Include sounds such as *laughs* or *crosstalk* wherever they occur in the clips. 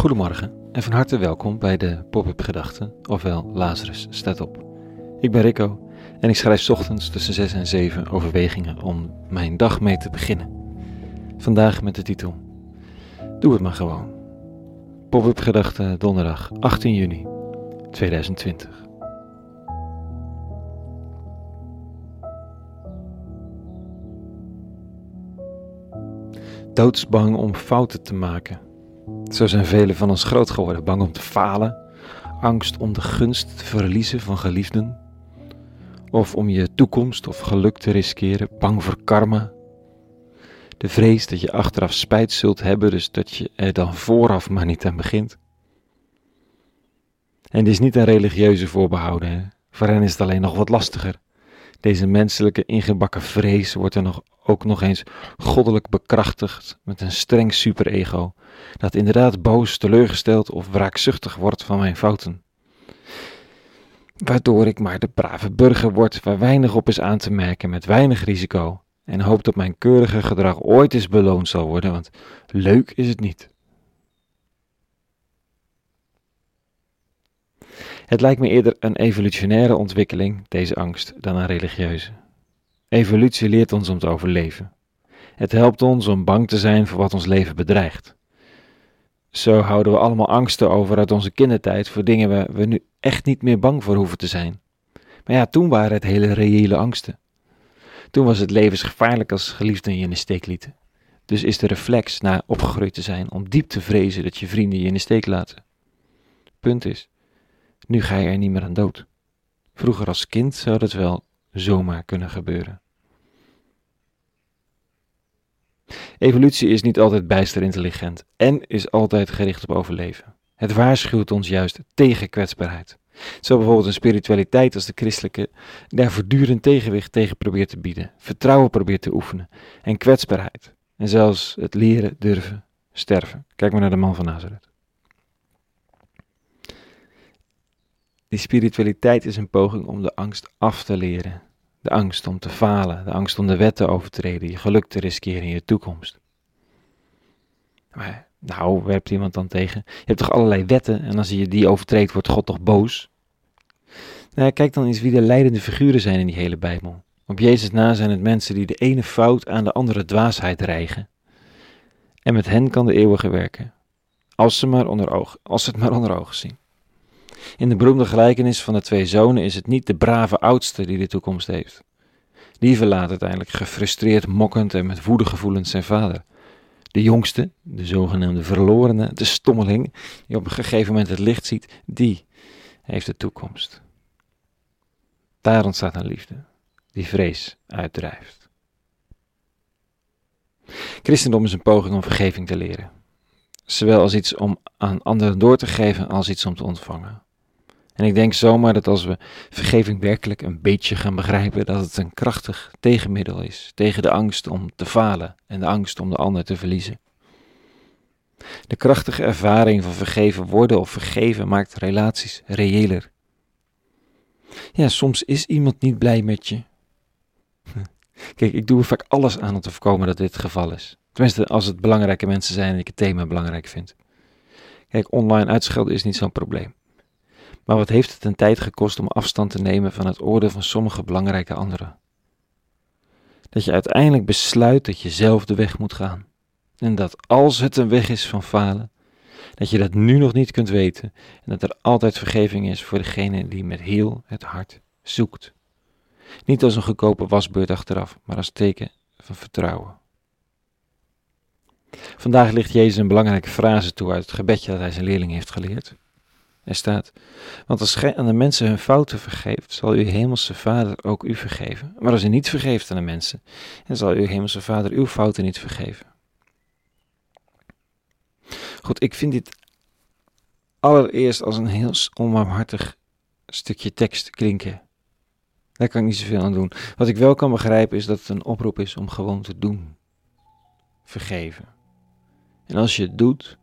Goedemorgen en van harte welkom bij de Pop-up Gedachten, ofwel Lazarus staat op. Ik ben Rico en ik schrijf ochtends tussen 6 en 7 overwegingen om mijn dag mee te beginnen. Vandaag met de titel Doe het maar gewoon. Pop-up Gedachten donderdag 18 juni 2020. Doodsbang om fouten te maken zo zijn velen van ons groot geworden, bang om te falen, angst om de gunst te verliezen van geliefden, of om je toekomst of geluk te riskeren, bang voor karma. De vrees dat je achteraf spijt zult hebben, dus dat je er dan vooraf maar niet aan begint. En dit is niet een religieuze voorbehouden, hè? voor hen is het alleen nog wat lastiger. Deze menselijke ingebakken vrees wordt er nog, ook nog eens goddelijk bekrachtigd met een streng superego, dat inderdaad boos, teleurgesteld of wraakzuchtig wordt van mijn fouten. Waardoor ik maar de brave burger word waar weinig op is aan te merken met weinig risico en hoop dat mijn keurige gedrag ooit eens beloond zal worden, want leuk is het niet. Het lijkt me eerder een evolutionaire ontwikkeling, deze angst, dan een religieuze. Evolutie leert ons om te overleven. Het helpt ons om bang te zijn voor wat ons leven bedreigt. Zo houden we allemaal angsten over uit onze kindertijd voor dingen waar we nu echt niet meer bang voor hoeven te zijn. Maar ja, toen waren het hele reële angsten. Toen was het levensgevaarlijk als geliefden je in de steek lieten. Dus is de reflex na opgegroeid te zijn om diep te vrezen dat je vrienden je in de steek laten. Punt is, nu ga je er niet meer aan dood. Vroeger als kind zou dat wel zomaar kunnen gebeuren. Evolutie is niet altijd bijster intelligent en is altijd gericht op overleven. Het waarschuwt ons juist tegen kwetsbaarheid. Zo bijvoorbeeld een spiritualiteit als de christelijke daar voortdurend tegenwicht tegen probeert te bieden, vertrouwen probeert te oefenen en kwetsbaarheid. En zelfs het leren durven sterven. Kijk maar naar de man van Nazareth. Die spiritualiteit is een poging om de angst af te leren. De angst om te falen, de angst om de wet te overtreden, je geluk te riskeren in je toekomst. Maar, nou, werpt iemand dan tegen? Je hebt toch allerlei wetten en als je die overtreedt, wordt God toch boos? Nou, kijk dan eens wie de leidende figuren zijn in die hele Bijbel. Op Jezus na zijn het mensen die de ene fout aan de andere dwaasheid rijgen. En met hen kan de eeuwige werken. Als ze, maar onder oog, als ze het maar onder ogen zien. In de beroemde gelijkenis van de twee zonen is het niet de brave oudste die de toekomst heeft. Die verlaat uiteindelijk gefrustreerd, mokkend en met woede gevoelens zijn vader. De jongste, de zogenaamde verlorene, de stommeling, die op een gegeven moment het licht ziet, die heeft de toekomst. Daar ontstaat een liefde, die vrees uitdrijft. Christendom is een poging om vergeving te leren, zowel als iets om aan anderen door te geven als iets om te ontvangen. En ik denk zomaar dat als we vergeving werkelijk een beetje gaan begrijpen, dat het een krachtig tegenmiddel is tegen de angst om te falen en de angst om de ander te verliezen. De krachtige ervaring van vergeven worden of vergeven maakt relaties reëler. Ja, soms is iemand niet blij met je. *laughs* Kijk, ik doe er vaak alles aan om te voorkomen dat dit het geval is. Tenminste, als het belangrijke mensen zijn en ik het thema belangrijk vind. Kijk, online uitschelden is niet zo'n probleem. Maar wat heeft het een tijd gekost om afstand te nemen van het oordeel van sommige belangrijke anderen? Dat je uiteindelijk besluit dat je zelf de weg moet gaan. En dat als het een weg is van falen, dat je dat nu nog niet kunt weten en dat er altijd vergeving is voor degene die met heel het hart zoekt. Niet als een goedkope wasbeurt achteraf, maar als teken van vertrouwen. Vandaag ligt Jezus een belangrijke frase toe uit het gebedje dat hij zijn leerling heeft geleerd. Er staat, want als gij aan de mensen hun fouten vergeeft, zal uw hemelse vader ook u vergeven. Maar als u niet vergeeft aan de mensen, dan zal uw hemelse vader uw fouten niet vergeven. Goed, ik vind dit allereerst als een heel onbarmhartig stukje tekst klinken. Daar kan ik niet zoveel aan doen. Wat ik wel kan begrijpen is dat het een oproep is om gewoon te doen. Vergeven. En als je het doet,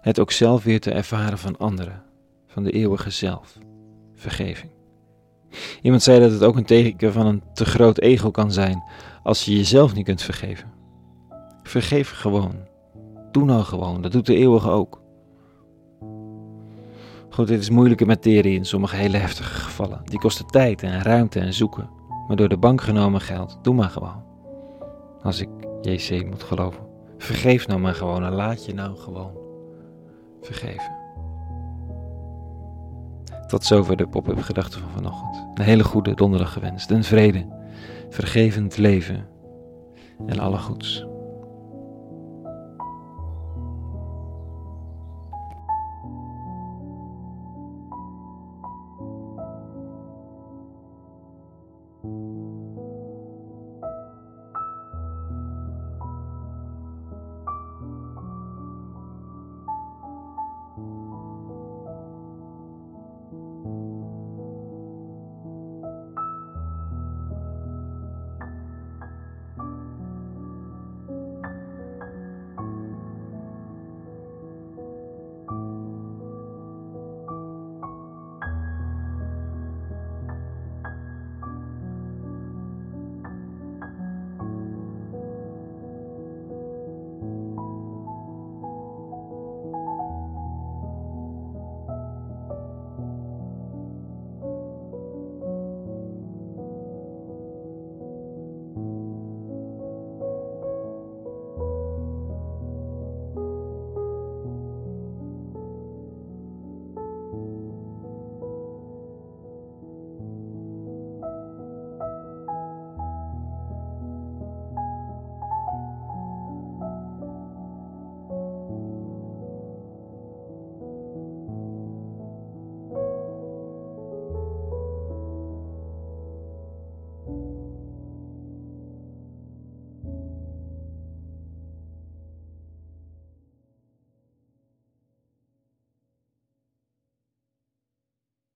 het ook zelf weer te ervaren van anderen van de eeuwige zelf, vergeving. Iemand zei dat het ook een teken van een te groot ego kan zijn als je jezelf niet kunt vergeven. Vergeef gewoon. Doe nou gewoon, dat doet de eeuwige ook. Goed, dit is moeilijke materie in sommige hele heftige gevallen. Die kosten tijd en ruimte en zoeken. Maar door de bank genomen geld, doe maar gewoon. Als ik JC moet geloven. Vergeef nou maar gewoon en laat je nou gewoon vergeven. Tot zover de pop-up gedachten van vanochtend. Een hele goede donderdag gewenst. Een vrede, vergevend leven en alle goeds.